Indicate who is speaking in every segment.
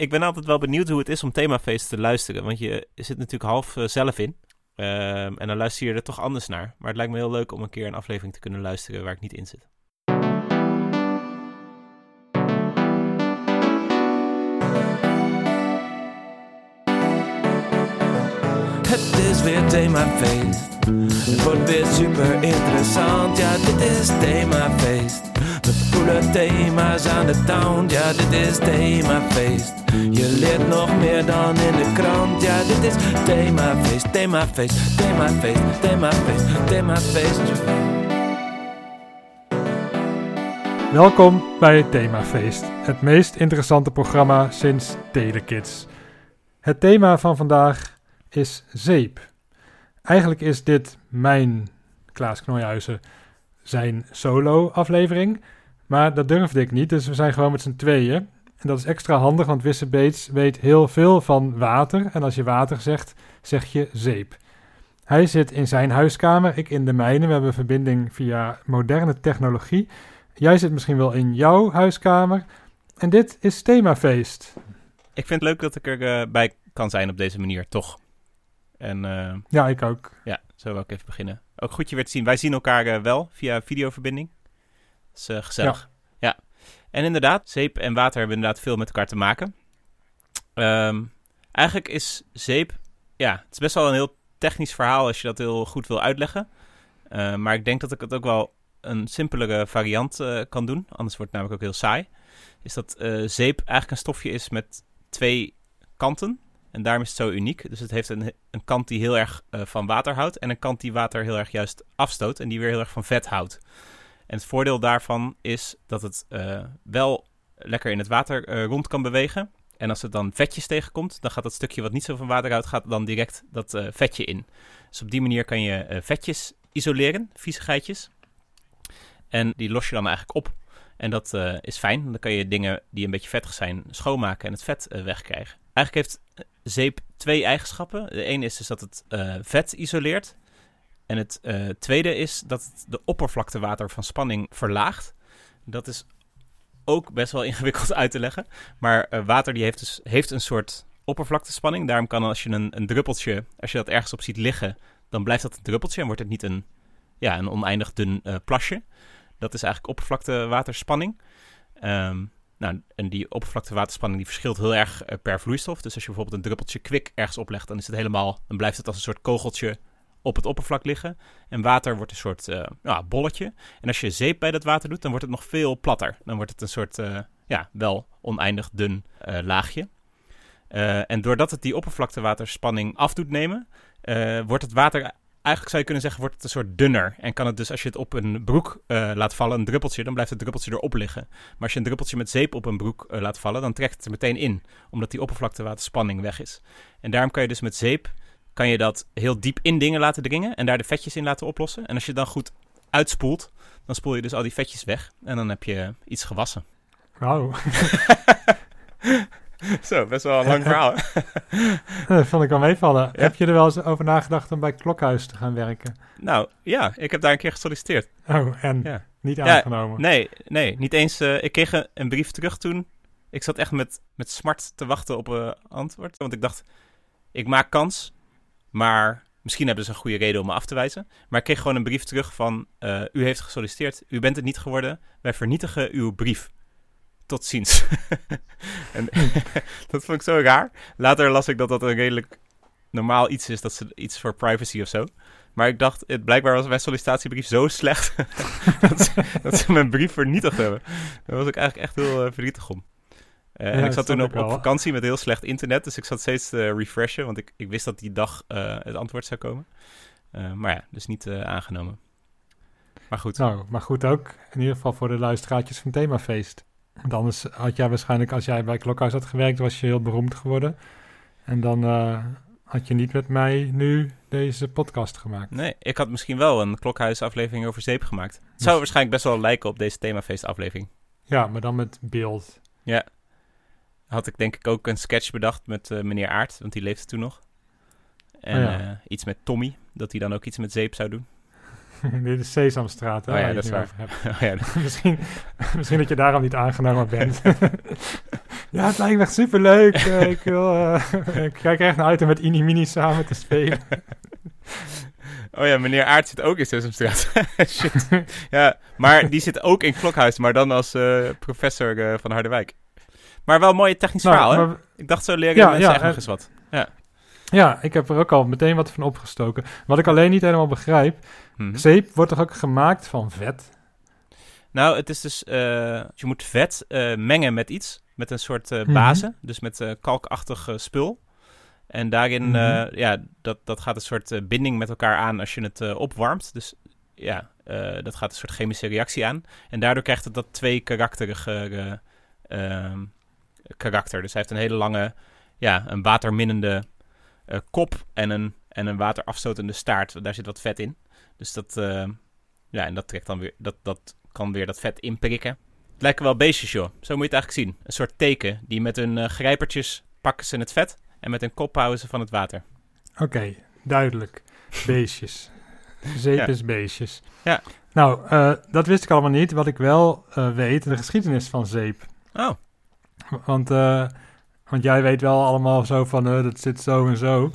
Speaker 1: ik ben altijd wel benieuwd hoe het is om themafeest te luisteren. Want je zit natuurlijk half eh, zelf in. Ehm, en dan luister je er toch anders naar. Maar het lijkt me heel leuk om een keer een aflevering te kunnen luisteren waar ik niet in zit.
Speaker 2: Het is weer themafeest. Het wordt weer super interessant. Ja, dit is themafeest. Voelen thema's aan de town. Ja, dit is themafeest. Je leert nog meer dan in de krant. Ja, dit is themafeest, themafeest, themafeest, themafeest, themafeest.
Speaker 3: Welkom bij het Themafeest, het meest interessante programma sinds Telekids. Het thema van vandaag is zeep. Eigenlijk is dit mijn, Klaas Knoijhuizen, zijn solo-aflevering. Maar dat durfde ik niet, dus we zijn gewoon met z'n tweeën. En dat is extra handig, want Wisse weet heel veel van water. En als je water zegt, zeg je zeep. Hij zit in zijn huiskamer, ik in de mijne. We hebben verbinding via moderne technologie. Jij zit misschien wel in jouw huiskamer. En dit is themafeest.
Speaker 1: Ik vind het leuk dat ik erbij bij kan zijn op deze manier, toch? En uh,
Speaker 3: ja, ik ook.
Speaker 1: Ja, zo wil ik even beginnen. Ook goed je weer te zien. Wij zien elkaar uh, wel via videoverbinding. Dat is uh, gezellig. Ja. ja. En inderdaad, zeep en water hebben inderdaad veel met elkaar te maken. Um, eigenlijk is zeep, ja, het is best wel een heel technisch verhaal als je dat heel goed wil uitleggen. maar ik denk dat ik het ook wel een simpelere variant kan doen. Anders wordt het namelijk ook heel saai. Is dat zeep eigenlijk een stofje is met twee kanten. En daarom is het zo uniek. Dus het heeft een, een kant die heel erg uh, van water houdt. En een kant die water heel erg juist afstoot. En die weer heel erg van vet houdt. En het voordeel daarvan is dat het uh, wel lekker in het water uh, rond kan bewegen. En als het dan vetjes tegenkomt, dan gaat dat stukje wat niet zo van water houdt, gaat dan direct dat vetje in. Dus op die manier kan je vetjes isoleren, viezigheidjes. En die los je dan eigenlijk op. En dat is fijn. Dan kan je dingen die een beetje vettig zijn schoonmaken en het vet wegkrijgen. Eigenlijk heeft zeep twee eigenschappen. De ene is dus dat het vet isoleert. En het uh, tweede is dat de oppervlaktewater van spanning verlaagt. Dat is ook best wel ingewikkeld uit te leggen. Maar uh, water die heeft dus heeft een soort oppervlaktespanning. Daarom kan als je een, een druppeltje, als je dat ergens op ziet liggen, dan blijft dat een druppeltje en wordt het niet een, ja, een oneindig dun plasje. Dat is eigenlijk oppervlaktewaterspanning. Um, nou, en die oppervlaktewaterspanning die verschilt heel erg per vloeistof. Dus als je bijvoorbeeld een druppeltje kwik ergens oplegt, dan is het helemaal, dan blijft het als een soort kogeltje op het oppervlak liggen. En water wordt een soort ja, bolletje. En als je zeep bij dat water doet, dan wordt het nog veel platter. Dan wordt het een soort, uh, ja, wel oneindig dun laagje. en doordat het die oppervlaktewaterspanning af doet nemen, wordt het water eigenlijk zou je kunnen zeggen, wordt het een soort dunner. En kan het dus, als je het op een broek laat vallen, een druppeltje, dan blijft het druppeltje erop liggen. Maar als je een druppeltje met zeep op een broek laat vallen, dan trekt het er meteen in. Omdat die oppervlaktewaterspanning weg is. En daarom kan je dus met zeep, kan je dat heel diep in dingen laten dringen. En daar de vetjes in laten oplossen. En als je dan goed uitspoelt, dan spoel je dus al die vetjes weg. En dan heb je iets gewassen.
Speaker 3: Wauw.
Speaker 1: Zo, best wel een lang verhaal.
Speaker 3: dat vond ik wel meevallen. Ja? Heb je er wel eens over nagedacht om bij Klokhuis te gaan werken?
Speaker 1: Nou, ja. Ik heb daar een keer gesolliciteerd.
Speaker 3: Oh, en ja. niet aangenomen?
Speaker 1: Ja, nee, nee. Niet eens. Uh, ik kreeg een, brief terug toen. Ik zat echt met, met smart te wachten op een antwoord. Want ik dacht, ik maak kans. Maar misschien hebben ze een goede reden om me af te wijzen. Maar ik kreeg gewoon een brief terug van... Uh, u heeft gesolliciteerd. U bent het niet geworden. Wij vernietigen uw brief tot ziens. en dat vond ik zo raar. Later las ik dat dat een redelijk normaal iets is, dat ze iets voor privacy of zo. Maar ik dacht, het, blijkbaar was mijn sollicitatiebrief zo slecht dat, ze, dat, ze, mijn brief vernietigd hebben. Daar was ik eigenlijk echt heel uh, verdrietig om. Uh, ja, en ik zat toen op, op, vakantie met heel slecht internet, dus ik zat steeds te refreshen, want ik, ik wist dat die dag uh, het antwoord zou komen. maar ja, dus niet aangenomen. Maar goed.
Speaker 3: Nou, maar goed ook, in ieder geval voor de luisteraartjes van Themafeest. Want anders had jij waarschijnlijk, als jij bij Klokhuis had gewerkt, was je heel beroemd geworden. En dan had je niet met mij nu deze podcast gemaakt.
Speaker 1: Nee, ik had misschien wel een Klokhuis-aflevering over zeep gemaakt. Het dus... zou waarschijnlijk best wel lijken op deze themafeest-aflevering.
Speaker 3: Ja, maar dan met beeld.
Speaker 1: Ja. Had ik denk ik ook een sketch bedacht met uh, meneer Aert, want die leefde toen nog. En oh ja. uh, iets met Tommy, dat hij dan ook iets met zeep zou doen.
Speaker 3: Dit is Sesamstraat, hè?
Speaker 1: Oh ja, dat is waar. Oh ja.
Speaker 3: misschien, misschien dat je daarom niet aangenomen bent. Ja, het lijkt me echt superleuk. Eh, ik, wil, eh, ik kijk echt naar uit om met Ini Mini samen te spelen.
Speaker 1: Oh ja, meneer Aert zit ook in Sesamstraat. Shit. Ja, maar die zit ook in Klokhuis, maar dan als eh, professor eh, van Harderwijk. Maar wel een mooie technisch
Speaker 3: Nou,
Speaker 1: verhaal, hè?
Speaker 3: maar-
Speaker 1: Ik dacht zo leren
Speaker 3: Ja,
Speaker 1: mensen
Speaker 3: ja,
Speaker 1: echt nog
Speaker 3: en-
Speaker 1: eens wat.
Speaker 3: ja, ik heb er ook al meteen wat van opgestoken. Wat ik alleen niet helemaal begrijp.
Speaker 1: Mhm.
Speaker 3: Zeep wordt toch ook gemaakt van vet?
Speaker 1: Nou, het is dus, eh, je moet vet eh, mengen met iets, met een soort
Speaker 3: Mhm.
Speaker 1: base, dus met kalkachtig spul. En daarin,
Speaker 3: Mhm.
Speaker 1: ja, dat, dat gaat een soort binding met elkaar aan als je het opwarmt. Dus ja, dat gaat een soort chemische reactie aan. En daardoor krijgt het dat twee karakterige eh, ehm, karakter. Dus hij heeft een hele lange, ja, een waterminnende eh, kop en een, en een waterafstotende staart. Daar zit wat vet in. Dus dat, eh, ja, en dat trekt dan weer, dat, dat kan weer dat vet inprikken. Het lijken wel beestjes, joh. Zo moet je het eigenlijk zien. Een soort teken. Die met hun eh, grijpertjes pakken ze het vet. En met hun kop houden ze van het water.
Speaker 3: Oké, duidelijk. Beestjes. Zeep
Speaker 1: Ja.
Speaker 3: is beestjes.
Speaker 1: Ja.
Speaker 3: Nou, dat wist ik allemaal niet. Wat ik wel weet, de geschiedenis van zeep.
Speaker 1: Oh,
Speaker 3: Want, eh, want jij weet wel allemaal zo van, eh, dat zit zo en zo.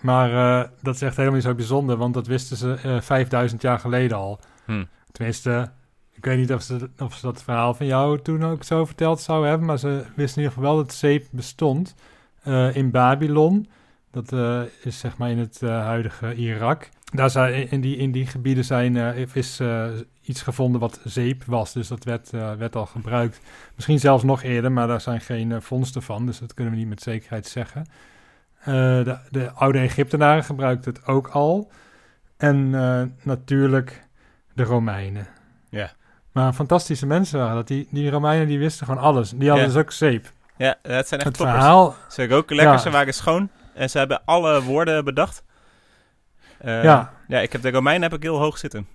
Speaker 3: Maar eh, dat is echt helemaal niet zo bijzonder, want dat wisten ze eh 5000 jaar geleden al.
Speaker 1: Hm.
Speaker 3: Tenminste, ik weet niet of ze, of ze dat verhaal van jou toen ook zo verteld zouden hebben, maar ze wisten in ieder geval wel dat zeep bestond in Babylon. Dat is zeg maar in het huidige Irak. Daar zijn, in, die, in die gebieden zijn, eh, is eh, iets gevonden wat zeep was. Dus dat werd, eh, werd al gebruikt. Misschien zelfs nog eerder, maar daar zijn geen vondsten van. Dus dat kunnen we niet met zekerheid zeggen. De, de oude Egyptenaren gebruikten het ook al. En natuurlijk de Romeinen.
Speaker 1: Ja.
Speaker 3: Maar fantastische mensen waren dat. Die, die Romeinen die wisten gewoon alles. Die hadden dus ook zeep.
Speaker 1: ja, het zijn echt
Speaker 3: Het
Speaker 1: toppers.
Speaker 3: verhaal,
Speaker 1: Ze roken lekker,
Speaker 3: Ja.
Speaker 1: ze waren schoon. En ze hebben alle woorden bedacht. Eh,
Speaker 3: ja.
Speaker 1: ja, ik heb de Romeinen heb ik heel hoog zitten.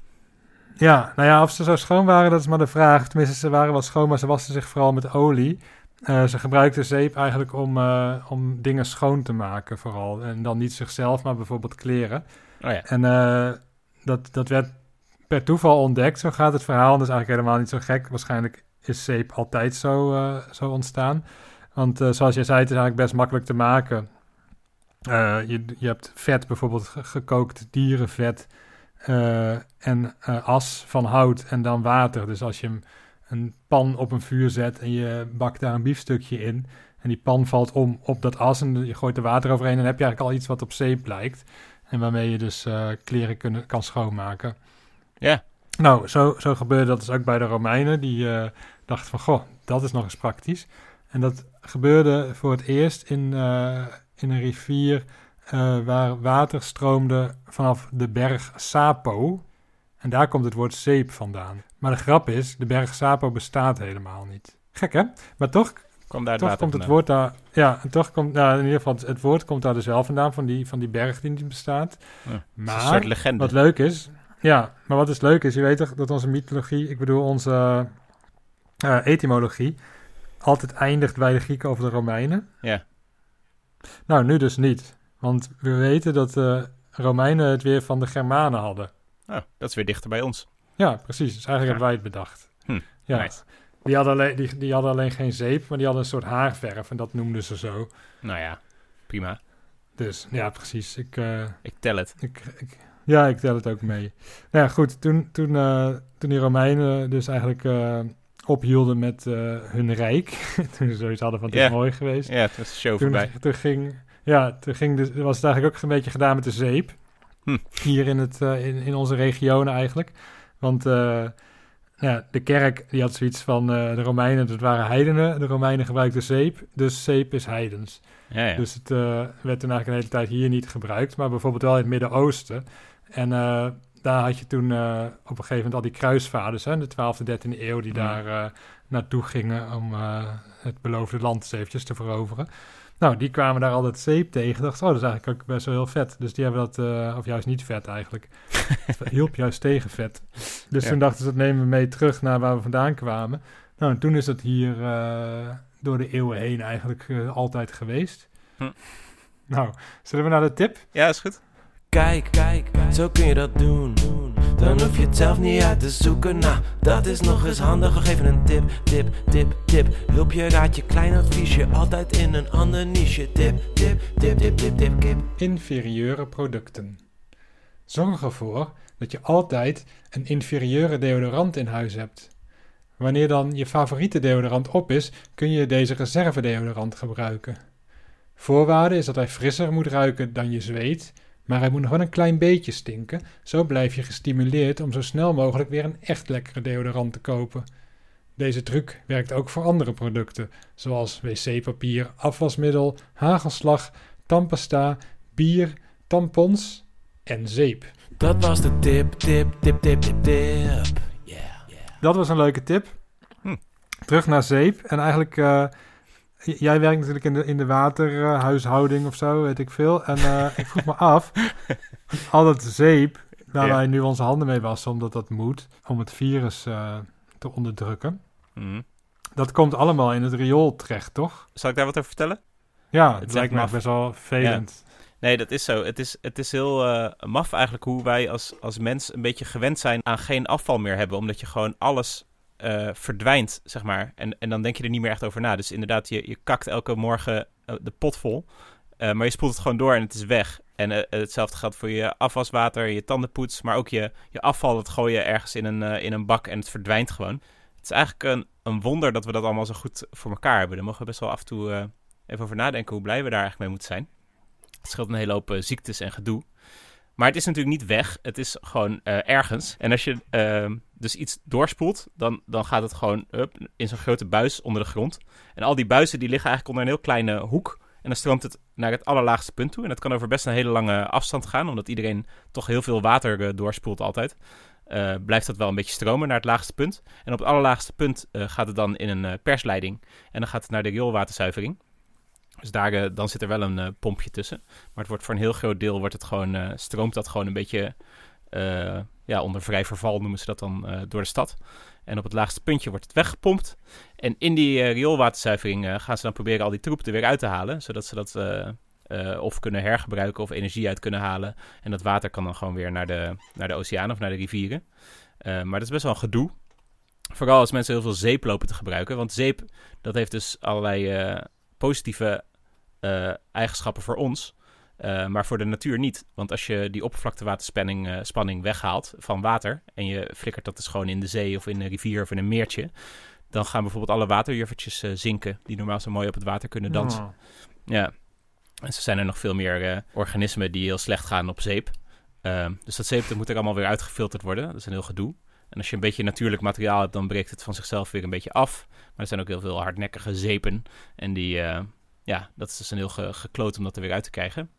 Speaker 3: Ja, nou ja, of ze zo schoon waren, dat is maar de vraag. Tenminste, ze waren wel schoon, maar ze wasten zich vooral met olie. Eh, ze gebruikten zeep eigenlijk om, eh, om dingen schoon te maken, vooral. En dan niet zichzelf, maar bijvoorbeeld kleren.
Speaker 1: Oh ja.
Speaker 3: En dat, dat werd per toeval ontdekt. Zo gaat het verhaal. Dat is eigenlijk helemaal niet zo gek. Waarschijnlijk is zeep altijd zo, zo ontstaan. Want zoals je zei, het is eigenlijk best makkelijk te maken. Eh, je, je hebt vet, bijvoorbeeld ge- gekookt dierenvet eh, en eh, as van hout en dan water. Dus als je hem een pan op een vuur zet en je bakt daar een biefstukje in... en die pan valt om op dat as en je gooit er water overheen... dan heb je eigenlijk al iets wat op zeep lijkt. En waarmee je dus kleren kunnen, kan schoonmaken.
Speaker 1: Ja.
Speaker 3: Nou, zo, zo gebeurde dat dus ook bij de Romeinen. Die dachten van, goh, dat is nog eens praktisch. En dat gebeurde voor het eerst in, in een rivier eh, waar water stroomde vanaf de berg Sapo. En daar komt het woord zeep vandaan. Maar de grap is, de berg Sapo bestaat helemaal niet. Gek hè? Maar toch
Speaker 1: Kwam daar het
Speaker 3: toch komt het woord daar. Ja, toch komt. Nou, in ieder geval, het, het woord komt daar dus wel vandaan, van die, van die berg die niet bestaat.
Speaker 1: Ja,
Speaker 3: maar
Speaker 1: een soort legende.
Speaker 3: wat leuk is. Ja, maar wat is leuk is, je weet toch dat onze mythologie, ik bedoel onze eh, etymologie, altijd eindigt bij de Grieken of de Romeinen.
Speaker 1: Ja.
Speaker 3: Nou, nu dus niet. Want we weten dat de Romeinen het weer van de Germanen hadden.
Speaker 1: Oh, dat is weer dichter bij ons.
Speaker 3: Ja, precies. Dus eigenlijk hebben wij het bedacht.
Speaker 1: Hm,
Speaker 3: ja.
Speaker 1: nice.
Speaker 3: Die, hadden alleen, die, die hadden alleen geen zeep, maar die hadden een soort haarverf en dat noemden ze zo.
Speaker 1: Nou ja, prima.
Speaker 3: Dus ja, precies. Ik, eh,
Speaker 1: Ik tel het.
Speaker 3: ik, ik, ja, ik tel het ook mee. Nou ja, goed. Toen, toen, eh, toen die Romeinen dus eigenlijk eh, ophielden met eh, hun rijk. toen ze zoiets hadden van het is mooi geweest.
Speaker 1: Ja, het was show
Speaker 3: Toen,
Speaker 1: voorbij.
Speaker 3: toen ging, ja, toen ging was het eigenlijk ook een beetje gedaan met de zeep.
Speaker 1: Hm.
Speaker 3: Hier in, het, eh, in, in onze regionen eigenlijk. Want eh, ja, de kerk die had zoiets van de Romeinen, dat waren heidenen. De Romeinen gebruikten zeep, dus zeep is heidens.
Speaker 1: Ja, ja.
Speaker 3: Dus het werd toen eigenlijk een hele tijd hier niet gebruikt, maar bijvoorbeeld wel in het Midden-Oosten. En daar had je toen eh, op een gegeven moment al die kruisvaarders, hè, in de 12e, 13e eeuw, die daar eh, naartoe gingen om eh, het beloofde land eens eventjes te veroveren. Nou, die kwamen daar altijd zeep tegen. Dachten, oh, dat is eigenlijk ook best wel heel vet. Dus die hebben dat, of juist niet vet eigenlijk. Het hielp juist tegen vet. Dus
Speaker 1: Ja.
Speaker 3: toen dachten ze, dat nemen we mee terug naar waar we vandaan kwamen. Nou, en toen is het hier door de eeuwen heen eigenlijk altijd geweest.
Speaker 1: Hm.
Speaker 3: Nou, zullen we naar de tip?
Speaker 1: ja, is goed.
Speaker 2: Kijk, kijk, zo kun je dat doen. Dan hoef je het zelf niet uit te zoeken. Nou, dat is nog eens handig. Geven een tip, tip, tip, tip. Hulpje, raadje, klein adviesje. Altijd in een ander niche. Tip, tip, tip, tip, tip, tip, kip.
Speaker 3: Inferieure producten. Zorg ervoor dat je altijd een inferieure deodorant in huis hebt. Wanneer dan je favoriete deodorant op is, kun je deze reservedeodorant gebruiken. Voorwaarde is dat hij frisser moet ruiken dan je zweet, maar hij moet nog wel een klein beetje stinken. Zo blijf je gestimuleerd om zo snel mogelijk weer een echt lekkere deodorant te kopen. Deze truc werkt ook voor andere producten, zoals wc-papier, afwasmiddel, hagelslag, tandpasta, bier, tampons en zeep.
Speaker 2: Dat was de tip, tip, tip, tip, tip, tip. Yeah.
Speaker 3: Dat was een leuke tip.
Speaker 1: Hm.
Speaker 3: Terug naar zeep. En eigenlijk, eh, jij werkt natuurlijk in de, in de waterhuishouding of zo, weet ik veel. En eh, ik vroeg me af, al dat zeep waar
Speaker 1: Ja.
Speaker 3: wij nu onze handen mee wassen, omdat dat moet, om het virus eh, te onderdrukken.
Speaker 1: Mhm.
Speaker 3: Dat komt allemaal in het riool terecht, toch?
Speaker 1: Zal ik daar wat over vertellen?
Speaker 3: Ja,
Speaker 1: Het
Speaker 3: lijkt me best wel vervelend.
Speaker 1: Nee, dat is zo. Het is, het is heel eh, maf eigenlijk hoe wij als, als mens een beetje gewend zijn aan geen afval meer hebben. Omdat je gewoon alles eh, verdwijnt, zeg maar. En, en dan denk je er niet meer echt over na. Dus inderdaad, je, je kakt elke morgen eh, de pot vol. Eh, maar je spoelt het gewoon door en het is weg. En hetzelfde geldt voor je afwaswater, je tandenpoets. Maar ook je, je afval, dat gooi je ergens in een, in een bak en het verdwijnt gewoon. Het is eigenlijk een, een wonder dat we dat allemaal zo goed voor elkaar hebben. Daar mogen we best wel af en toe even over nadenken hoe blij we daar eigenlijk mee moeten zijn. Het scheelt een hele hoop ziektes en gedoe. Maar het is natuurlijk niet weg. Het is gewoon eh, ergens. En als je ehm, dus iets doorspoelt, dan, dan gaat het gewoon up, in zo'n grote buis onder de grond. En al die buizen die liggen eigenlijk onder een heel kleine hoek. En dan stroomt het naar het allerlaagste punt toe. En dat kan over best een hele lange afstand gaan, omdat iedereen toch heel veel water eh, doorspoelt altijd. Eh, blijft dat wel een beetje stromen naar het laagste punt. En op het allerlaagste punt gaat het dan in een persleiding. En dan gaat het naar de rioolwaterzuivering. Dus daar, eh, dan zit er wel een eh, pompje tussen. Maar het wordt voor een heel groot deel wordt het gewoon, eh, stroomt dat gewoon een beetje ja, onder vrij verval, noemen ze dat dan, door de stad. En op het laagste puntje wordt het weggepompt. En in die rioolwaterzuivering gaan ze dan proberen al die troep er weer uit te halen. Zodat ze dat of kunnen hergebruiken of energie uit kunnen halen. En dat water kan dan gewoon weer naar de, naar de oceaan of naar de rivieren. Maar dat is best wel een gedoe. Vooral als mensen heel veel zeep lopen te gebruiken. Want zeep, dat heeft dus allerlei positieve eigenschappen voor ons. eh, maar voor de natuur niet. Want als je die oppervlaktewaterspanning eh, spanning weghaalt van water. en je flikkert dat dus gewoon in de zee of in een rivier of in een meertje. dan gaan bijvoorbeeld alle waterjuffertjes eh, zinken. die normaal zo mooi op het water kunnen dansen.
Speaker 3: Oh.
Speaker 1: Ja. En zo zijn er nog veel meer eh, organismen die heel slecht gaan op zeep. Ehm, dus dat zeep dat moet er allemaal weer uitgefilterd worden. Dat is een heel gedoe. En als je een beetje natuurlijk materiaal hebt, dan breekt het van zichzelf weer een beetje af. Maar er zijn ook heel veel hardnekkige zeepen. En die, eh, ja, dat is dus een heel ge gekloot om dat er weer uit te krijgen.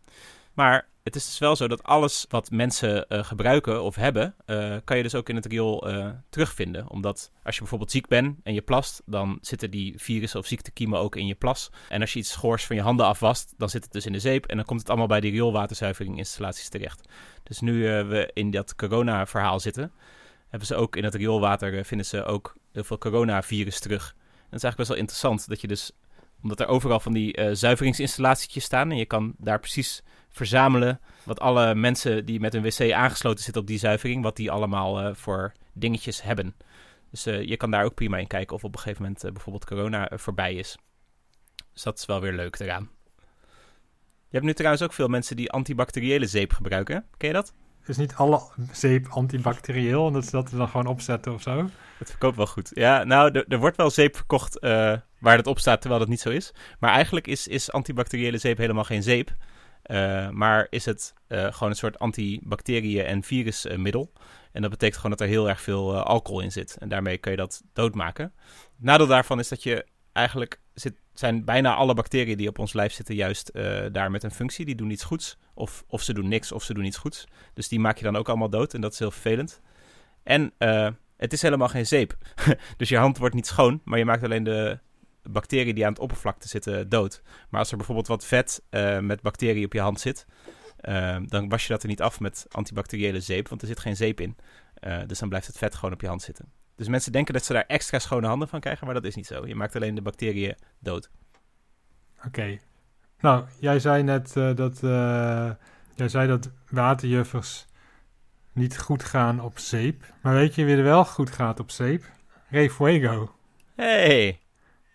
Speaker 1: Maar het is dus wel zo dat alles wat mensen eh, gebruiken of hebben, eh, kan je dus ook in het riool eh, terugvinden. Omdat als je bijvoorbeeld ziek bent en je plast, dan zitten die virussen of ziektekiemen ook in je plas. En als je iets schoors van je handen afwast, dan zit het dus in de zeep. En dan komt het allemaal bij die rioolwaterzuiveringinstallaties terecht. Dus nu we in dat corona-verhaal zitten, hebben ze ook in het rioolwater, vinden ze ook heel veel coronavirus terug. En dat is eigenlijk best wel interessant, dat je dus, omdat er overal van die eh zuiveringsinstallaties staan en je kan daar precies verzamelen wat alle mensen die met een wc aangesloten zitten op die zuivering, wat die allemaal eh, voor dingetjes hebben. Dus eh, je kan daar ook prima in kijken of op een gegeven moment bijvoorbeeld corona voorbij is. Dus dat is wel weer leuk eraan. Je hebt nu trouwens ook veel mensen die antibacteriële zeep gebruiken. Ken je dat?
Speaker 3: Is niet alle zeep antibacterieel en dat ze dat dan gewoon opzetten of zo?
Speaker 1: Het verkoopt wel goed. Ja, nou, er, er wordt wel zeep verkocht waar dat op staat, terwijl dat niet zo is. Maar eigenlijk is, is antibacteriële zeep helemaal geen zeep. Eh, maar is het eh, gewoon een soort antibacteriën- en virusmiddel. en dat betekent gewoon dat er heel erg veel eh, alcohol in zit. En daarmee kun je dat doodmaken. Nadeel daarvan is dat je eigenlijk... Zit, zijn bijna alle bacteriën die op ons lijf zitten juist daar met een functie. Die doen iets goeds. Of, of ze doen niks of ze doen iets goeds. Dus die maak je dan ook allemaal dood. En dat is heel vervelend. En het is helemaal geen zeep. dus je hand wordt niet schoon, maar je maakt alleen de bacteriën die aan het oppervlakte zitten dood. Maar als er bijvoorbeeld wat vet eh, met bacteriën op je hand zit, eh, dan was je dat er niet af met antibacteriële zeep, want er zit geen zeep in. Eh, dus dan blijft het vet gewoon op je hand zitten. Dus mensen denken dat ze daar extra schone handen van krijgen, maar dat is niet zo. Je maakt alleen de bacteriën dood.
Speaker 3: Oké. Nou, jij zei net dat, jij zei dat waterjuffers niet goed gaan op zeep. Maar weet je wie er wel goed gaat op zeep? Ray Fuego.
Speaker 1: Hey,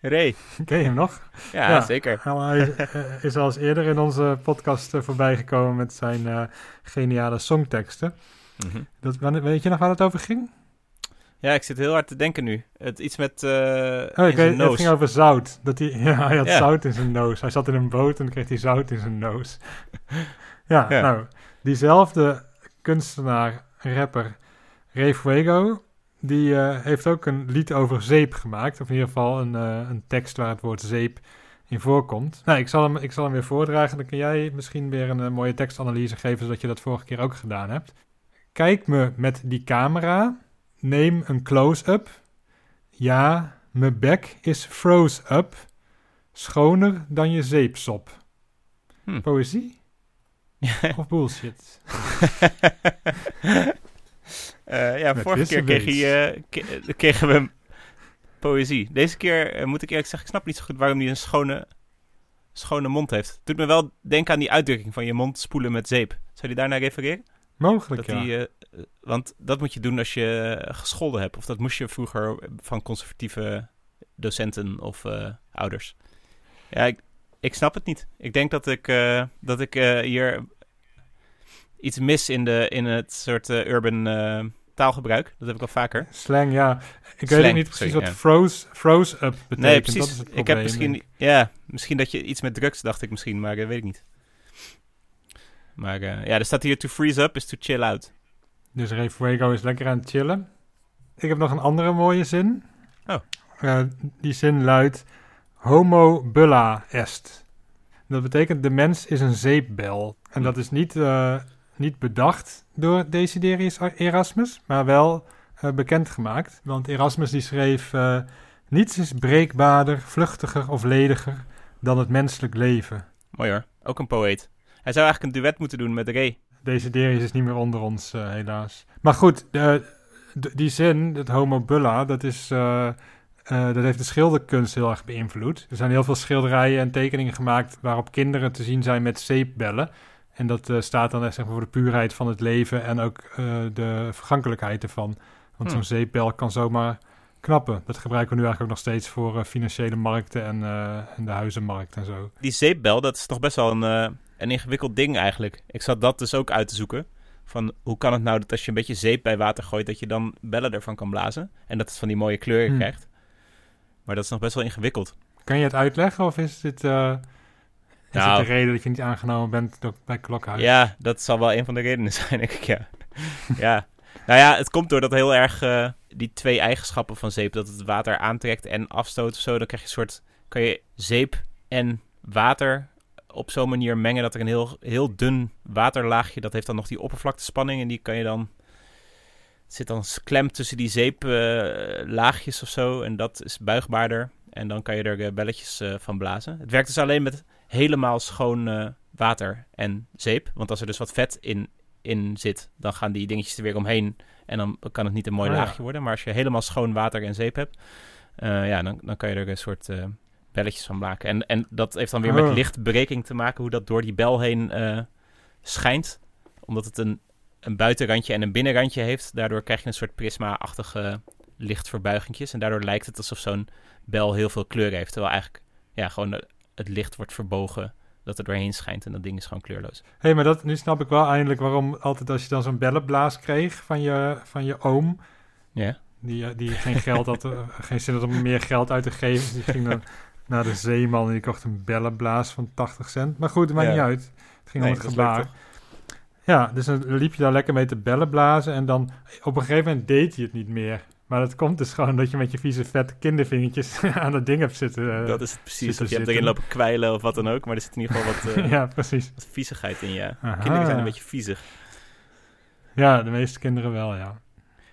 Speaker 1: Ray.
Speaker 3: Ken je hem nog?
Speaker 1: Ja,
Speaker 3: Ja.
Speaker 1: zeker.
Speaker 3: Nou, hij is, eh, is al eens eerder in onze podcast eh, voorbij gekomen met zijn eh, geniale songteksten.
Speaker 1: Mhm.
Speaker 3: Dat, weet je nog waar het over ging?
Speaker 1: Ja, ik zit heel hard te denken nu. Het, iets met
Speaker 3: Oh, weet, het ging over zout. Dat hij, ja, hij had
Speaker 1: Ja.
Speaker 3: zout in zijn neus. Hij zat in een boot en kreeg hij zout in zijn neus. ja,
Speaker 1: Ja.
Speaker 3: nou, diezelfde kunstenaar, rapper Ray Fuego, die eh, heeft ook een lied over zeep gemaakt. Of in ieder geval een, eh, een tekst waar het woord zeep in voorkomt. Nou, ik zal hem, ik zal hem weer voordragen. Dan kun jij misschien weer een eh, mooie tekstanalyse geven, zodat je dat vorige keer ook gedaan hebt. Kijk me met die camera. Neem een close-up. Ja, mijn bek is froze up. Schoner dan je zeepsop.
Speaker 1: Hm.
Speaker 3: Poëzie of bullshit?
Speaker 1: Eh, ja,
Speaker 3: Met
Speaker 1: vorige keer kreeg hij, eh, ke- eh, kregen we poëzie. Deze keer moet ik eerlijk zeggen, ik snap niet zo goed waarom hij een schone, schone mond heeft. Doet me wel denken aan die uitdrukking van je mond spoelen met zeep. Zou je daarnaar refereren?
Speaker 3: Mogelijk,
Speaker 1: Dat
Speaker 3: ja.
Speaker 1: die, want dat moet je doen als je gescholden hebt. Of dat moest je vroeger van conservatieve docenten of ouders. Ja, ik, ik snap het niet. Ik denk dat ik, dat ik hier iets mis in, de, in het soort urban taalgebruik. Dat heb ik al vaker.
Speaker 3: Slang, ja. Ik weet
Speaker 1: Slang,
Speaker 3: ook niet precies
Speaker 1: sorry,
Speaker 3: wat
Speaker 1: ja.
Speaker 3: froze, froze up betekent.
Speaker 1: nee,
Speaker 3: Dat
Speaker 1: precies.
Speaker 3: is het
Speaker 1: ik heb misschien, ja, misschien dat je iets met drugs dacht ik misschien, maar dat weet ik niet. Maar eh, ja, er staat hier to freeze up is to chill out.
Speaker 3: Dus Ray Fuego is lekker aan het chillen. Ik heb nog een andere mooie zin.
Speaker 1: Oh.
Speaker 3: Eh, die zin luidt... Homo bulla est. Dat betekent de mens is een zeepbel. En dat is niet, eh, niet bedacht door Desiderius Erasmus, maar wel eh, bekendgemaakt. Want Erasmus die schreef... eh, Niets is breekbaarder, vluchtiger of lediger dan het menselijk leven.
Speaker 1: Mooi hoor, ook een poëet. Hij zou eigenlijk een duet moeten doen met Ray.
Speaker 3: Desiderius is niet meer onder ons, eh, helaas. Maar goed, die zin, het homo bulla, dat, is, dat heeft de schilderkunst heel erg beïnvloed. Er zijn heel veel schilderijen en tekeningen gemaakt waarop kinderen te zien zijn met zeepbellen. En dat eh, staat dan echt zeg maar, voor de puurheid van het leven en ook eh, de vergankelijkheid ervan. Want
Speaker 1: Hmm.
Speaker 3: zo'n zeepbel kan zomaar knappen. Dat gebruiken we nu eigenlijk ook nog steeds voor eh, financiële markten en, en de huizenmarkt en zo.
Speaker 1: Die zeepbel, dat is toch best wel een, een ingewikkeld ding eigenlijk. Ik zat dat dus ook uit te zoeken. Van hoe kan het nou dat als je een beetje zeep bij water gooit, dat je dan bellen ervan kan blazen. En dat het van die mooie kleuren
Speaker 3: Hmm.
Speaker 1: krijgt. Maar dat is nog best wel ingewikkeld.
Speaker 3: Kan je het uitleggen of is dit, is
Speaker 1: Nou.
Speaker 3: dit de reden dat je niet aangenomen bent door- bij Klokhuis?
Speaker 1: Ja, dat zal wel een van de redenen zijn, denk ik, ja. ja. Nou ja, het komt doordat heel erg eh, die twee eigenschappen van zeep, dat het water aantrekt en afstoot of zo, dan krijg je een soort, kan je zeep en water op zo'n manier mengen dat er een heel, heel dun waterlaagje, dat heeft dan nog die oppervlaktespanning en die kan je dan, het zit dan klem tussen die zeeplaagjes of zo en dat is buigbaarder en dan kan je er eh, belletjes eh, van blazen. Het werkt dus alleen met helemaal schoon eh, water en zeep. Want als er dus wat vet in, in zit, dan gaan die dingetjes er weer omheen. En dan kan het niet een mooi
Speaker 3: Oh ja.
Speaker 1: laagje worden. Maar als je helemaal schoon water en zeep hebt, eh, ja, dan, dan kan je er een soort eh, belletjes van maken. En, en dat heeft dan weer met
Speaker 3: Oh.
Speaker 1: lichtbreking te maken, hoe dat door die bel heen schijnt. Omdat het een, een buitenrandje en een binnenrandje heeft. Daardoor krijg je een soort prisma-achtige lichtverbuigingjes. En daardoor lijkt het alsof zo'n bel heel veel kleur heeft. Terwijl eigenlijk ja, gewoon het licht wordt verbogen dat er doorheen schijnt en dat ding is gewoon kleurloos.
Speaker 3: Hé, hey, maar dat, nu snap ik wel eindelijk waarom altijd als je dan zo'n bellenblaas kreeg van je, van je oom,
Speaker 1: Ja.
Speaker 3: die, eh, die geen geld had, eh, geen zin had om meer geld uit te geven, dus die ging dan naar de zeeman en die kocht een bellenblaas van 80 cent. Maar goed, het maakt
Speaker 1: Ja.
Speaker 3: niet uit. Het ging
Speaker 1: Nee,
Speaker 3: om het gebaar. Ja, dus dan liep je daar lekker mee te bellen blazen en dan op een gegeven moment deed hij het niet meer. Maar dat komt dus gewoon dat je met je vieze vette kindervingertjes aan dat ding hebt zitten. eh,
Speaker 1: dat is het precies. Of je hebt
Speaker 3: zitten.
Speaker 1: erin lopen kwijlen of wat dan ook. Maar er zit in ieder geval wat, eh,
Speaker 3: ja, precies.
Speaker 1: wat viezigheid in, ja.
Speaker 3: Aha.
Speaker 1: Kinderen zijn een beetje viezig.
Speaker 3: Ja, de meeste kinderen wel, ja.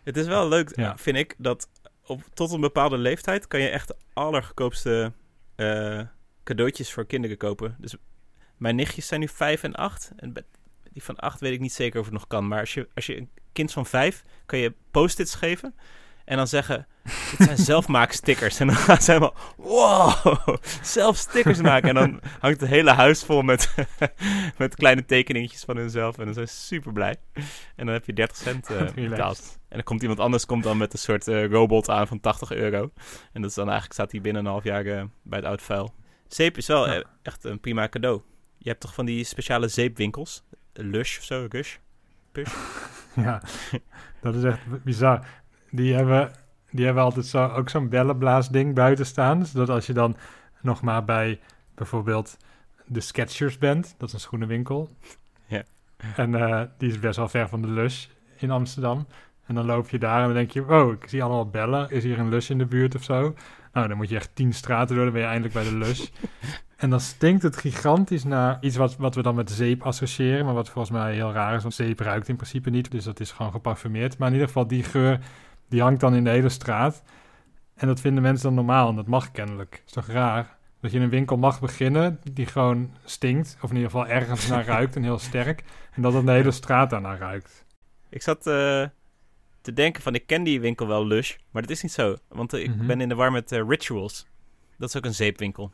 Speaker 1: Het is wel leuk,
Speaker 3: Ja.
Speaker 1: vind ik, dat op, tot een bepaalde leeftijd kan je echt de allergoedkoopste eh, cadeautjes voor kinderen kopen. Dus mijn nichtjes zijn nu vijf en acht. En die van acht weet ik niet zeker of het nog kan. Maar als je, als je een kind van vijf, kan je post-its geven. En dan zeggen, dit zijn zelfmaakstickers. En dan gaan ze helemaal, wow, zelf stickers maken. En dan hangt het hele huis vol met, met kleine tekeningetjes van hunzelf. En dan zijn ze super blij. En dan heb je 30 cent uh, betaald. En dan komt iemand anders komt dan met een soort uh, robot aan van 80 euro. En dat is dan eigenlijk, staat hij binnen een half jaar uh, bij het oud vuil. Zeep is wel ja. echt een prima cadeau. Je hebt toch van die speciale zeepwinkels? Lush of zo, Gush? Push?
Speaker 3: Ja, dat is echt bizar. Die hebben, die hebben altijd zo, ook zo'n bellenblaasding buiten staan. Zodat als je dan nog maar bij bijvoorbeeld de Sketchers bent, dat is een schoenenwinkel.
Speaker 1: Ja.
Speaker 3: En uh, die is best wel ver van de Lush in Amsterdam. En dan loop je daar en dan denk je, oh, ik zie allemaal bellen. Is hier een Lush in de buurt of zo? Nou, dan moet je echt tien straten door, dan ben je eindelijk bij de Lush. en dan stinkt het gigantisch naar iets wat, wat we dan met zeep associëren, maar wat volgens mij heel raar is, want zeep ruikt in principe niet, dus dat is gewoon geparfumeerd. Maar in ieder geval, die geur, die hangt dan in de hele straat. En dat vinden mensen dan normaal en dat mag kennelijk. is toch raar? Dat je in een winkel mag beginnen die gewoon stinkt, of in ieder geval ergens naar ruikt en heel sterk, en dat dan de hele straat daarnaar ruikt.
Speaker 1: Ik zat... Uh te denken van ik ken die winkel wel Lush, maar dat is niet zo. Want uh, ik mm -hmm. ben in de war met uh, Rituals. Dat is ook een zeepwinkel.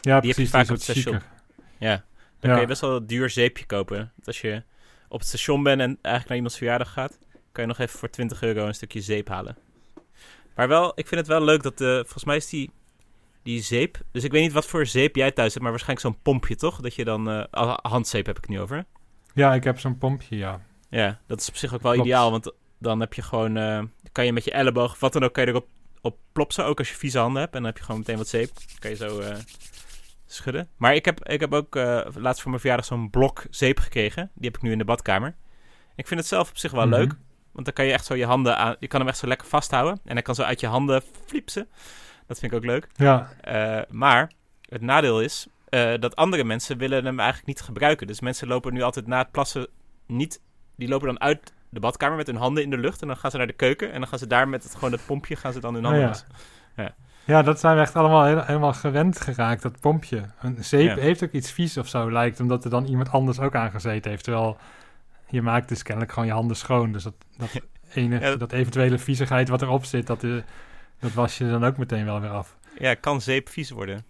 Speaker 3: Ja,
Speaker 1: die
Speaker 3: precies,
Speaker 1: heb je vaak op het station.
Speaker 3: Chiquer.
Speaker 1: Ja, dan ja. kun je best wel een duur zeepje kopen. Als je op het station bent en eigenlijk naar iemands verjaardag gaat, kan je nog even voor 20 euro een stukje zeep halen. Maar wel, ik vind het wel leuk dat de, volgens mij is die, die zeep, dus ik weet niet wat voor zeep jij thuis hebt, maar waarschijnlijk zo'n pompje toch? Dat je dan, uh, handzeep heb ik nu over.
Speaker 3: Ja, ik heb zo'n pompje, ja.
Speaker 1: Ja, dat is op zich ook wel Klopt. ideaal, want dan heb je gewoon, uh, kan je met je elleboog, wat dan ook, kan je erop op plopsen. Ook als je vieze handen hebt. En dan heb je gewoon meteen wat zeep. kan je zo uh, schudden. Maar ik heb, ik heb ook laatst voor mijn verjaardag zo'n blok zeep gekregen. Die heb ik nu in de badkamer. Ik vind het zelf op zich wel mm -hmm. leuk. Want dan kan je echt zo je handen aan... Je kan hem echt zo lekker vasthouden. En hij kan zo uit je handen flipsen. Dat vind ik ook leuk.
Speaker 3: Ja.
Speaker 1: maar het nadeel is... dat andere mensen willen hem eigenlijk niet gebruiken. Dus mensen lopen nu altijd na het plassen niet... Die lopen dan uit de badkamer met hun handen in de lucht. En dan gaan ze naar de keuken. En dan gaan ze daar met het, gewoon het pompje gaan ze dan hun handen
Speaker 3: oh, ja. ja. ja. dat zijn we echt allemaal helemaal gewend geraakt, dat pompje. Een zeep ja. heeft ook iets vies of zo, lijkt. Omdat er dan iemand anders ook aangezeten heeft. Terwijl je maakt dus kennelijk gewoon je handen schoon. Dus dat, dat, enige, ja, dat... dat eventuele viezigheid wat erop zit, dat, uh, dat was je dan ook meteen wel weer af.
Speaker 1: Ja, kan zeep vies worden?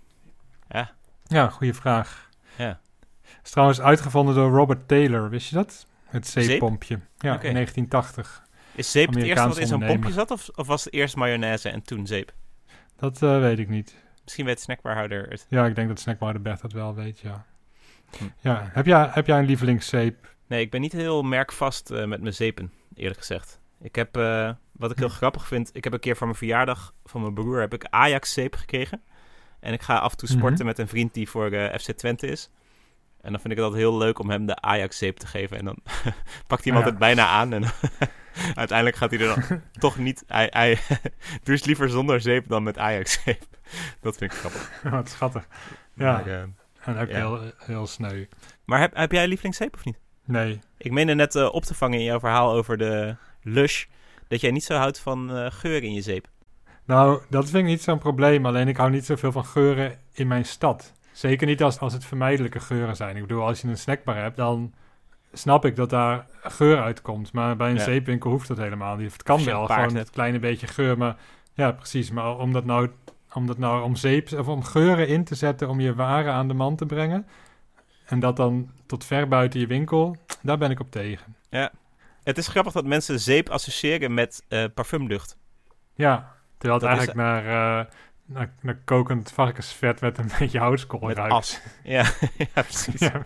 Speaker 1: Ja.
Speaker 3: Ja, goede vraag.
Speaker 1: Ja.
Speaker 3: is trouwens uitgevonden door Robert Taylor, wist je dat? Het zeeppompje. Ja, okay. in 1980.
Speaker 1: Is zeep het eerste wat in zo'n pompje zat? Of, of, was het eerst mayonaise en toen zeep?
Speaker 3: Dat uh, weet ik niet.
Speaker 1: Misschien weet snackbarhouder het.
Speaker 3: Ja, ik denk dat snackbarhouder Bert dat wel weet, ja. Hm. Ja, heb jij, heb jij een lievelingszeep?
Speaker 1: Nee, ik ben niet heel merkvast uh, met mijn zeepen, eerlijk gezegd. Ik heb, uh, wat ik heel hm. grappig vind, ik heb een keer voor mijn verjaardag van mijn broer heb ik Ajax zeep gekregen. En ik ga af en toe sporten mm -hmm. met een vriend die voor FC Twente is. En dan vind ik het altijd heel leuk om hem de Ajax-zeep te geven. En dan pakt hij hem altijd bijna aan. En uiteindelijk gaat hij er dan toch niet... Hij, hij dus liever zonder zeep dan met Ajax-zeep. Dat vind ik grappig.
Speaker 3: Wat schattig. Ja, maar, uh, en ook ja. heel, heel sneu.
Speaker 1: Maar heb, heb jij lievelingszeep of niet?
Speaker 3: Nee.
Speaker 1: Ik meende net uh, op te vangen in jouw verhaal over de Lush... dat jij niet zo houdt van uh, geur in je zeep.
Speaker 3: Nou, dat vind ik niet zo'n probleem. Alleen ik hou niet zoveel van geuren in mijn stad. Zeker niet als, als het vermijdelijke geuren zijn. Ik bedoel, als je een snackbar hebt, dan snap ik dat daar geur uitkomt. Maar bij een ja. zeepwinkel hoeft dat helemaal niet. Het kan wel, gewoon een kleine beetje geur. Maar ja, precies. Maar om dat nou om, dat nou om, zeep, of om geuren in te zetten om je waren aan de man te brengen... en dat dan tot ver buiten je winkel, daar ben ik op tegen.
Speaker 1: Ja, het is grappig dat mensen zeep associëren met uh, parfumlucht.
Speaker 3: Ja, terwijl het dat eigenlijk is... naar... Uh, naar, naar kokend varkensvet met een beetje houtskool
Speaker 1: met as. Ja, ja precies. Ja.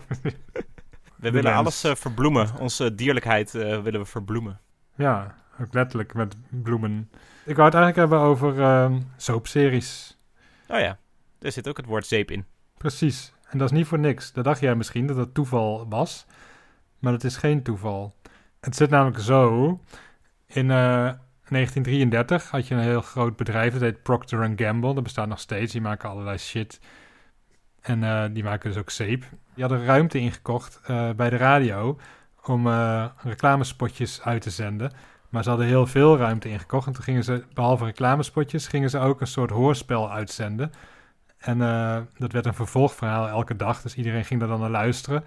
Speaker 1: We willen alles uh, verbloemen. Onze dierlijkheid willen we verbloemen.
Speaker 3: Ja, ook letterlijk met bloemen. Ik wou het eigenlijk hebben over soapseries.
Speaker 1: Oh ja, er zit ook het woord zeep in.
Speaker 3: Precies. En dat is niet voor niks. Dat dacht jij misschien dat het toeval was. Maar dat is geen toeval. Het zit namelijk zo. In 1933 had je een heel groot bedrijf, dat heet Procter Gamble. Dat bestaat nog steeds, die maken allerlei shit. En uh, die maken dus ook zeep. Die hadden ruimte ingekocht uh, bij de radio om reclamespotjes uit te zenden. Maar ze hadden heel veel ruimte ingekocht. En toen gingen ze, behalve reclamespotjes, gingen ze ook een soort hoorspel uitzenden. En dat werd een vervolgverhaal elke dag. Dus iedereen ging daar dan naar luisteren.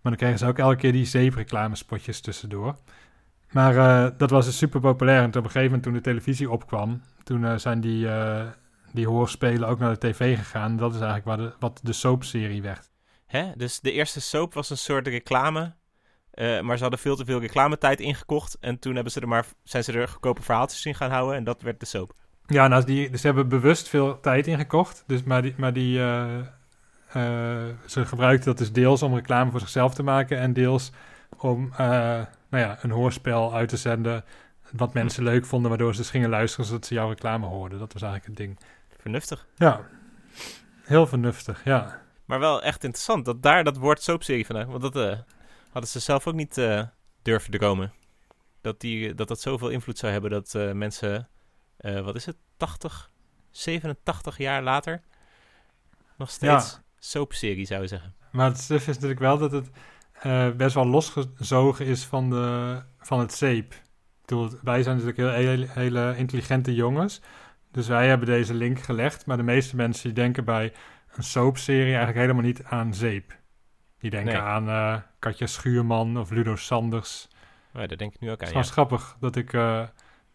Speaker 3: Maar dan kregen ze ook elke keer die zeepreclamespotjes tussendoor. Maar eh, dat was dus super populair. En op een gegeven moment toen de televisie opkwam, toen eh, zijn die, eh, die hoorspelen ook naar de tv gegaan. Dat is eigenlijk waar de, wat de soapserie werd.
Speaker 1: Hè? Dus de eerste soap was een soort reclame. eh, maar ze hadden veel te veel reclametijd ingekocht. En toen hebben ze er maar, zijn ze er goedkope verhaaltjes in gaan houden. En dat werd de soap.
Speaker 3: Ja, nou, die, dus ze hebben bewust veel tijd ingekocht. Dus, maar die, maar die, eh, eh, ze gebruikten dat dus deels om reclame voor zichzelf te maken. En deels om eh, nou ja, een hoorspel uit te zenden. Wat mensen leuk vonden, waardoor ze dus gingen luisteren zodat ze jouw reclame hoorden. Dat was eigenlijk het ding.
Speaker 1: Vernuftig.
Speaker 3: Ja, heel vernuftig, ja.
Speaker 1: Maar wel echt interessant dat daar dat woord soapserie vandaan... Want dat hadden ze zelf ook niet durven dromen. Dat, die, dat dat zoveel invloed zou hebben dat mensen... eh, wat is het? 80, 87 jaar later... Nog steeds soapserie zouden zeggen.
Speaker 3: Maar het suf is natuurlijk wel dat het eh, best wel losgezogen is van, de, van het zeep. Ik bedoel, wij zijn natuurlijk heel, hele, hele intelligente jongens. Dus wij hebben deze link gelegd. Maar de meeste mensen die denken bij een soapserie eigenlijk helemaal niet aan zeep. Die denken
Speaker 1: Nee.
Speaker 3: aan eh, Katja Schuurman of Ludo Sanders.
Speaker 1: Oh, ja, daar denk ik nu ook aan,
Speaker 3: Het is
Speaker 1: ja.
Speaker 3: wel grappig dat ik,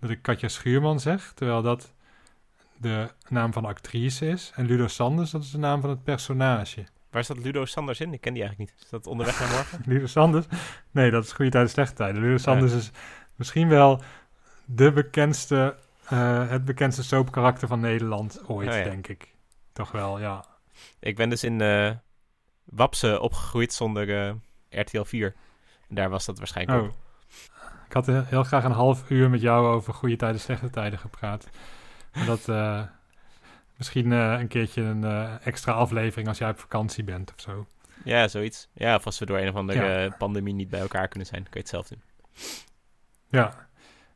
Speaker 3: dat ik Katja Schuurman zeg, terwijl dat de naam van de actrice is. En Ludo Sanders, dat is de naam van het personage.
Speaker 1: Waar staat Ludo Sanders in? Ik ken die eigenlijk niet. Is dat onderweg naar morgen?
Speaker 3: Ludo Sanders? Nee, dat is goede tijden, slechte tijden. Ludo Sanders is misschien wel de bekendste, eh, het bekendste soapkarakter van Nederland ooit,
Speaker 1: Oh ja.
Speaker 3: denk ik. Toch wel, ja.
Speaker 1: Ik ben dus in eh Wapse opgegroeid zonder eh, RTL 4. En daar was dat waarschijnlijk
Speaker 3: Oh.
Speaker 1: ook.
Speaker 3: Ik had heel graag een half uur met jou over goede tijden, slechte tijden gepraat. En dat eh, misschien eh, een keertje een eh, extra aflevering als jij op vakantie bent of zo.
Speaker 1: Ja, zoiets. Ja, of als we door een of andere
Speaker 3: Ja.
Speaker 1: eh, pandemie niet bij elkaar kunnen zijn, kun je het zelf doen.
Speaker 3: Ja.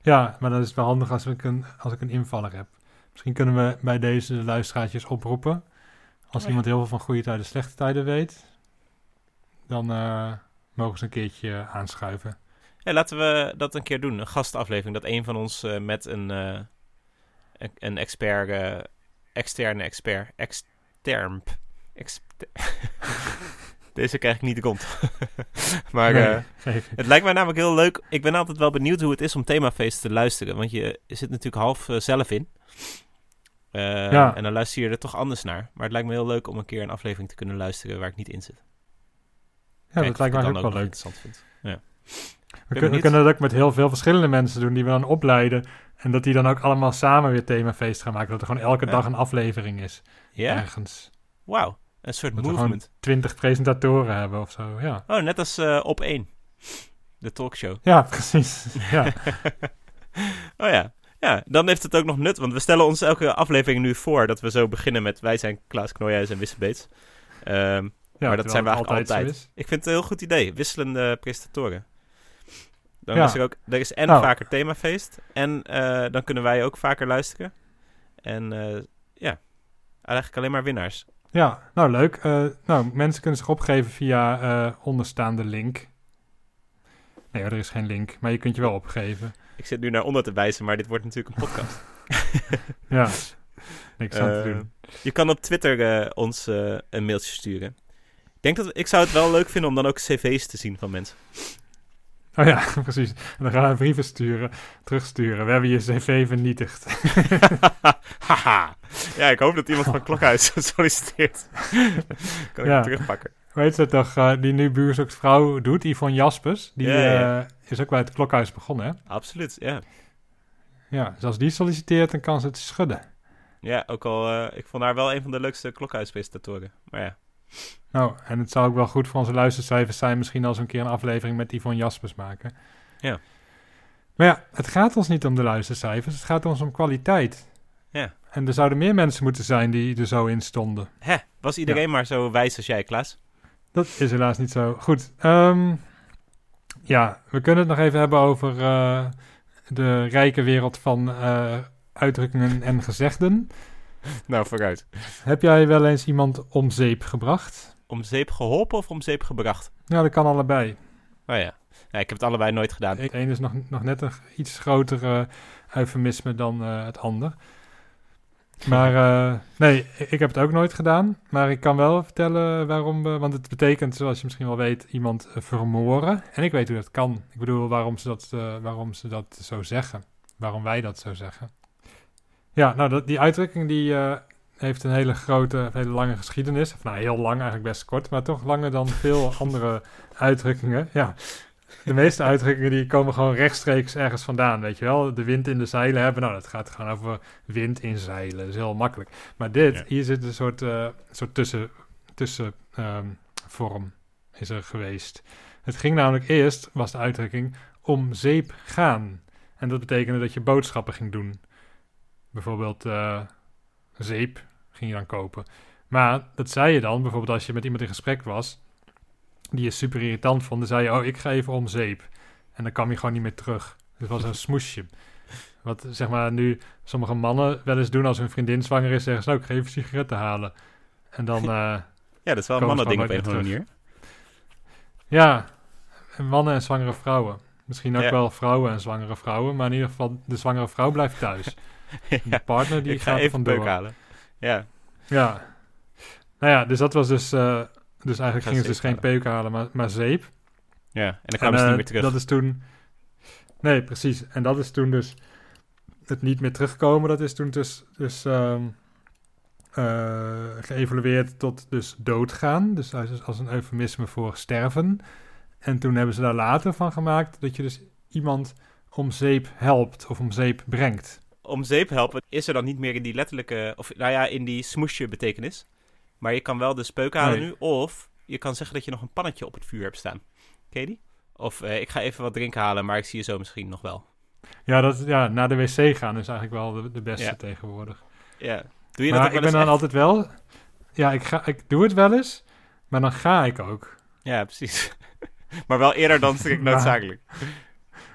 Speaker 3: ja, maar dan is wel handig als ik, een, als ik een invaller heb. Misschien kunnen we bij deze luisteraartjes oproepen. Als
Speaker 1: ja.
Speaker 3: iemand heel veel van goede tijden, slechte tijden weet, dan eh, mogen ze een keertje aanschuiven.
Speaker 1: Laten we dat een keer doen. Een gastaflevering. Dat een van ons eh, met een, eh, een, een expert, eh, externe expert, extern. Exter Deze krijg ik niet maar
Speaker 3: Nee,
Speaker 1: eh,
Speaker 3: geef je.
Speaker 1: het lijkt mij namelijk heel leuk. Ik ben altijd wel benieuwd hoe het is om themafeest te luisteren. Want je zit natuurlijk half zelf in.
Speaker 3: Ja.
Speaker 1: En dan luister je er toch anders naar. Maar het lijkt me heel leuk om een keer een aflevering te kunnen luisteren waar ik niet in zit.
Speaker 3: Ja,
Speaker 1: Kijk
Speaker 3: dat lijkt mij
Speaker 1: ik
Speaker 3: ook
Speaker 1: het
Speaker 3: wel leuk.
Speaker 1: interessant vind. Ja.
Speaker 3: We, kun- we
Speaker 1: benieuwd.
Speaker 3: kunnen dat ook met heel veel verschillende mensen doen die we dan opleiden. En dat die dan ook allemaal samen weer themafeest gaan maken. Dat er gewoon elke
Speaker 1: Ja.
Speaker 3: dag een aflevering is.
Speaker 1: Ja?
Speaker 3: Ergens.
Speaker 1: Wauw. Een soort
Speaker 3: Dat we
Speaker 1: movement.
Speaker 3: Twintig presentatoren hebben of zo. Ja,
Speaker 1: Oh, net als eh, op één. De talkshow.
Speaker 3: ja precies. ja.
Speaker 1: oh ja. Ja, dan heeft het ook nog nut. Want we stellen ons elke aflevering nu voor dat we zo beginnen met... Wij zijn Klaas Knooihuis en Wisse Beets. Ehm,
Speaker 3: Ja,
Speaker 1: dat
Speaker 3: terwijl
Speaker 1: zijn we eigenlijk altijd. ik vind het een heel goed idee. Wisselende presentatoren. Dan
Speaker 3: Ja.
Speaker 1: is er ook... Er is en
Speaker 3: Nou.
Speaker 1: vaker themafeest. En eh, dan kunnen wij ook vaker luisteren. En eh, ja, eigenlijk alleen maar winnaars.
Speaker 3: Ja, nou leuk. Eh, nou, mensen kunnen zich opgeven via onderstaande link. Nee, er is geen link, maar je kunt je wel opgeven.
Speaker 1: Ik zit nu naar onder te wijzen, maar dit wordt natuurlijk een podcast.
Speaker 3: Ja, niks aan te doen.
Speaker 1: Je kan op Twitter ons een mailtje sturen. Ik denk dat ik zou het wel leuk vinden om dan ook cv's te zien van mensen.
Speaker 3: Oh ja, precies. En dan gaan we brieven sturen, terugsturen. We hebben je cv vernietigd.
Speaker 1: Haha. ja, ik hoop dat iemand van Klokhuis solliciteert. kan ik
Speaker 3: Ja.
Speaker 1: terugpakken.
Speaker 3: Weet je toch, eh, die nu buurzoeksvrouw doet, Yvonne Jaspers. Die eh, is ook bij het klokhuis begonnen, hè?
Speaker 1: Absoluut, ja.
Speaker 3: Ja, dus als die solliciteert, dan kan ze het schudden.
Speaker 1: Ja, ook al, eh, ik vond haar wel een van de leukste Klokhuispresentatoren. Maar ja,
Speaker 3: Nou, en het zou ook wel goed voor onze luistercijfers zijn... misschien als we een keer een aflevering met Yvonne Jaspers maken.
Speaker 1: Ja.
Speaker 3: Maar ja, het gaat ons niet om de luistercijfers. Het gaat ons om kwaliteit.
Speaker 1: Ja.
Speaker 3: En er zouden meer mensen moeten zijn die er zo in stonden.
Speaker 1: hè, was iedereen maar zo wijs als jij, Klaas?
Speaker 3: Dat is helaas niet zo. Goed. ehm, ja, we kunnen het nog even hebben over eh, de rijke wereld van eh, uitdrukkingen en gezegden.
Speaker 1: Nou, vooruit.
Speaker 3: Heb jij wel eens iemand om zeep gebracht?
Speaker 1: Om zeep geholpen of om zeep gebracht?
Speaker 3: Nou, dat kan allebei.
Speaker 1: Oh ja. ja ik heb het allebei nooit gedaan.
Speaker 3: Het een is nog, nog net een iets grotere eufemisme dan eh, het ander. Maar eh, nee, ik heb het ook nooit gedaan. Maar ik kan wel vertellen waarom we... Want het betekent, zoals je misschien wel weet, iemand eh, vermoren. En ik weet hoe dat kan. Ik bedoel, waarom ze dat, eh, waarom ze dat zo zeggen. Waarom wij dat zo zeggen. Ja, nou, dat, die uitdrukking die eh, heeft een hele grote, hele lange geschiedenis. Of nou, heel lang, eigenlijk best kort. Maar toch langer dan veel andere uitdrukkingen. Ja, de meeste uitdrukkingen die komen gewoon rechtstreeks ergens vandaan, weet je wel. De wind in de zeilen hebben, nou, dat gaat gewoon over wind in zeilen. Dat is heel makkelijk. Maar dit,
Speaker 1: Ja.
Speaker 3: hier zit een soort, eh, soort tussen, tussen ehm, vorm is er geweest. Het ging namelijk eerst, was de uitdrukking, om zeep gaan. En dat betekende dat je boodschappen ging doen. Bijvoorbeeld eh, zeep ging je dan kopen. Maar dat zei je dan, bijvoorbeeld als je met iemand in gesprek was, die je super irritant vond, dan zei je, oh, ik ga even om zeep. En dan kwam je gewoon niet meer terug. Het was een smoesje. Wat zeg maar nu sommige mannen wel eens doen als hun vriendin zwanger is, zeggen ze, nou, ik ga even sigaretten halen. En dan, eh,
Speaker 1: Ja, dat is wel een
Speaker 3: Komen ze
Speaker 1: mannending op een of andere manier.
Speaker 3: ja, en mannen en zwangere vrouwen. Misschien ook
Speaker 1: Ja.
Speaker 3: wel vrouwen en zwangere vrouwen, maar in ieder geval, de zwangere vrouw blijft thuis. De partner die
Speaker 1: ik ga
Speaker 3: gaat er
Speaker 1: even
Speaker 3: vandoor.
Speaker 1: peuk halen. Ja,
Speaker 3: Ja. Nou ja, dus dat was dus... eh, dus eigenlijk
Speaker 1: Ga
Speaker 3: gingen ze dus geen peuk halen, maar, maar zeep.
Speaker 1: ja. en dan
Speaker 3: En,
Speaker 1: kwamen ze
Speaker 3: eh,
Speaker 1: niet meer terug.
Speaker 3: Dat is toen... Nee, precies. En dat is toen dus... Het niet meer terugkomen, dat is toen dus... dus ehm, eh, geëvalueerd tot dus doodgaan. Dus als, als een eufemisme voor sterven. En toen hebben ze daar later van gemaakt... dat je dus iemand om zeep helpt of om zeep brengt.
Speaker 1: Om zeep helpen is er dan niet meer in die letterlijke, of nou ja, in die smoesje betekenis. Maar je kan wel de speuk halen
Speaker 3: Nee.
Speaker 1: nu, of je kan zeggen dat je nog een pannetje op het vuur hebt staan. Ken je die? Of eh, ik ga even wat drinken halen, maar ik zie je zo misschien nog wel.
Speaker 3: Ja, dat, ja naar de wc gaan is eigenlijk wel de, de beste
Speaker 1: Ja.
Speaker 3: tegenwoordig.
Speaker 1: Ja. Doe je
Speaker 3: maar
Speaker 1: dat ook
Speaker 3: ik ben dan
Speaker 1: echt?
Speaker 3: altijd wel... Ja, ik, ga, ik doe het wel eens, maar dan ga ik ook.
Speaker 1: Ja, precies. maar wel eerder dan strikt
Speaker 3: Maar-
Speaker 1: noodzakelijk.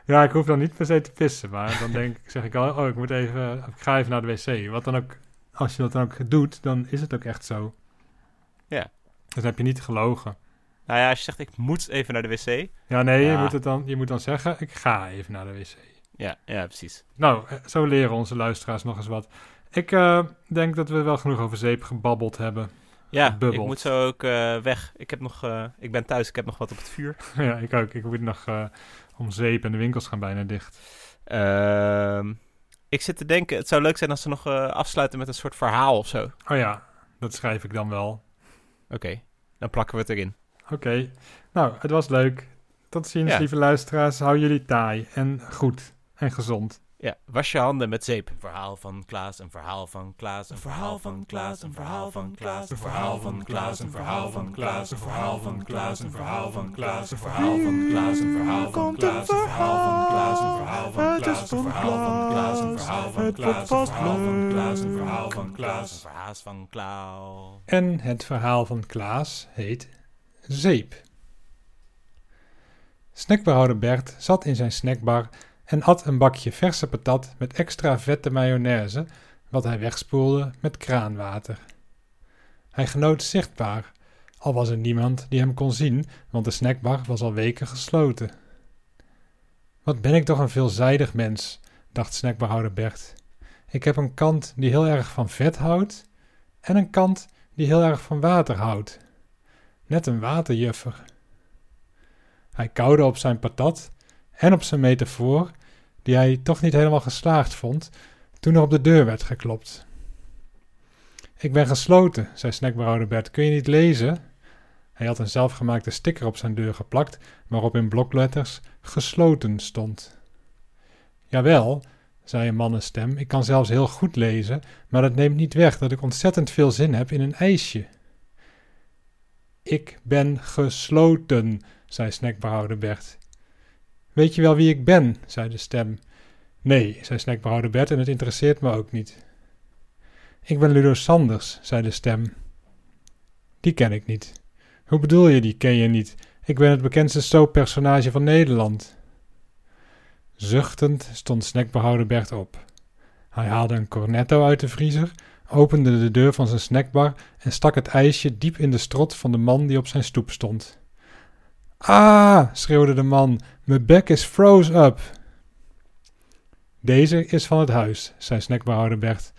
Speaker 3: Ja, ik hoef dan niet per se te pissen, maar dan denk ik, zeg ik al, oh, ik moet even, ik ga even naar de wc. Wat dan ook, als je dat dan ook doet, dan is het ook echt zo.
Speaker 1: Ja.
Speaker 3: Dus dan heb je niet gelogen.
Speaker 1: Nou ja, als je zegt ik moet even naar de wc.
Speaker 3: Ja, nee, Je, moet het dan, je moet dan zeggen, ik ga even naar de wc.
Speaker 1: Ja, ja precies.
Speaker 3: Nou, eh, zo leren onze luisteraars nog eens wat. Ik eh, denk dat we wel genoeg over zeep gebabbeld hebben.
Speaker 1: Ja,
Speaker 3: Gebubbeld.
Speaker 1: ik moet zo ook eh, weg. Ik, heb nog, ik ben thuis, ik heb nog wat op het vuur.
Speaker 3: ja, ik ook. Ik moet nog om zeep en de winkels gaan bijna dicht.
Speaker 1: Ehm, ik zit te denken, het zou leuk zijn als ze nog eh, afsluiten met een soort verhaal of zo.
Speaker 3: Oh ja, dat schrijf ik dan wel.
Speaker 1: Oké, dan plakken we het erin.
Speaker 3: Oké, nou, het was leuk. Tot ziens,
Speaker 1: Ja.
Speaker 3: lieve luisteraars. Hou jullie taai en goed en gezond.
Speaker 1: Ja, was je handen met zeep. Een verhaal van Klaas, een verhaal van Klaas, een verhaal van Klaas, een verhaal van Klaas, een verhaal van Klaas, een verhaal van Klaas, een verhaal van Klaas, een verhaal van Klaas, een verhaal van Klaas, een verhaal van Klaas, een verhaal van Klaas, een verhaal van Klaas, een verhaal van Klaas, een verhaal van Klaas, een verhaal van Klaas, een verhaal van Klaas, een verhaal van Klaas.
Speaker 3: En het verhaal van Klaas heet Zeep. Snackbarhouder Bert zat in zijn snackbar en at een bakje verse patat met extra vette mayonaise, wat hij wegspoelde met kraanwater. Hij genoot zichtbaar, al was er niemand die hem kon zien, want de snackbar was al weken gesloten. Wat ben ik toch een veelzijdig mens, dacht snackbarhouder Bert. Ik heb een kant die heel erg van vet houdt en een kant die heel erg van water houdt. Net een waterjuffer. Hij kauwde op zijn patat en op zijn metafoor, die hij toch niet helemaal geslaagd vond, toen er op de deur werd geklopt. Ik ben gesloten, zei snackbrouwer Bert. Kun je niet lezen? Hij had een zelfgemaakte sticker op zijn deur geplakt, waarop in blokletters gesloten stond. Jawel, zei een mannenstem, ik kan zelfs heel goed lezen, maar dat neemt niet weg dat ik ontzettend veel zin heb in een ijsje. Ik ben gesloten, zei snackbehouder Bert. Weet je wel wie ik ben? zei de stem. Nee, zei snackbehouder Bert, en het interesseert me ook niet. Ik ben Ludo Sanders, zei de stem. Die ken ik niet. Hoe bedoel je, die ken je niet? Ik ben het bekendste soappersonage van Nederland. Zuchtend stond snackbehouder Bert op. Hij haalde een cornetto uit de vriezer, opende de deur van zijn snackbar en stak het ijsje diep in de strot van de man die op zijn stoep stond. Ah, schreeuwde de man, mijn bek is froze up. Deze is van het huis, zei snackbarhouder Bert.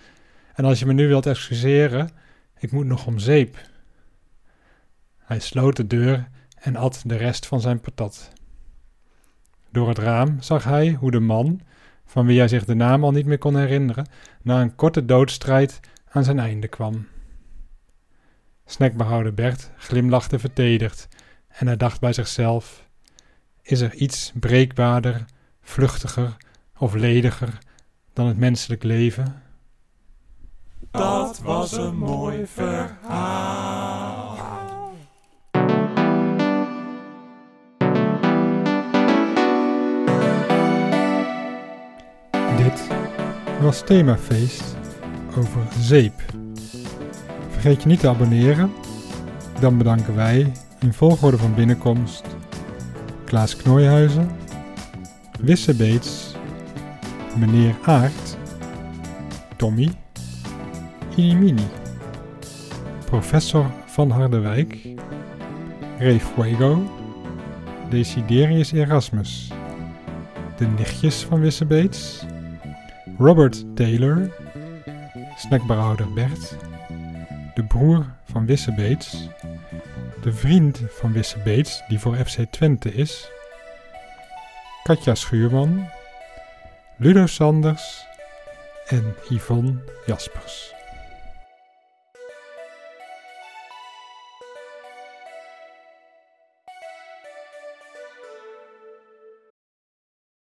Speaker 3: En als je me nu wilt excuseren, ik moet nog om zeep. Hij sloot de deur en at de rest van zijn patat. Door het raam zag hij hoe de man, van wie hij zich de naam al niet meer kon herinneren, na een korte doodstrijd aan zijn einde kwam. Snackbehouder Bert glimlachte vertederd en hij dacht bij zichzelf: Is er iets breekbaarder, vluchtiger of lediger dan het menselijk leven?
Speaker 2: Dat was een mooi verhaal.
Speaker 3: Dit was Themafeest over zeep. Vergeet je niet te abonneren. Dan bedanken wij in volgorde van binnenkomst Klaas Knooihuizen, Wisse Beets, meneer Aert, Tommy, Inimini, professor van Harderwijk, Ray Fuego, Desiderius Erasmus, de nichtjes van Wisse Beets, Robert Taylor, snackbarhouder Bert, de broer van Wisse Beets, de vriend van Wisse Beets die voor FC Twente is, Katja Schuurman, Ludo Sanders en Yvonne Jaspers.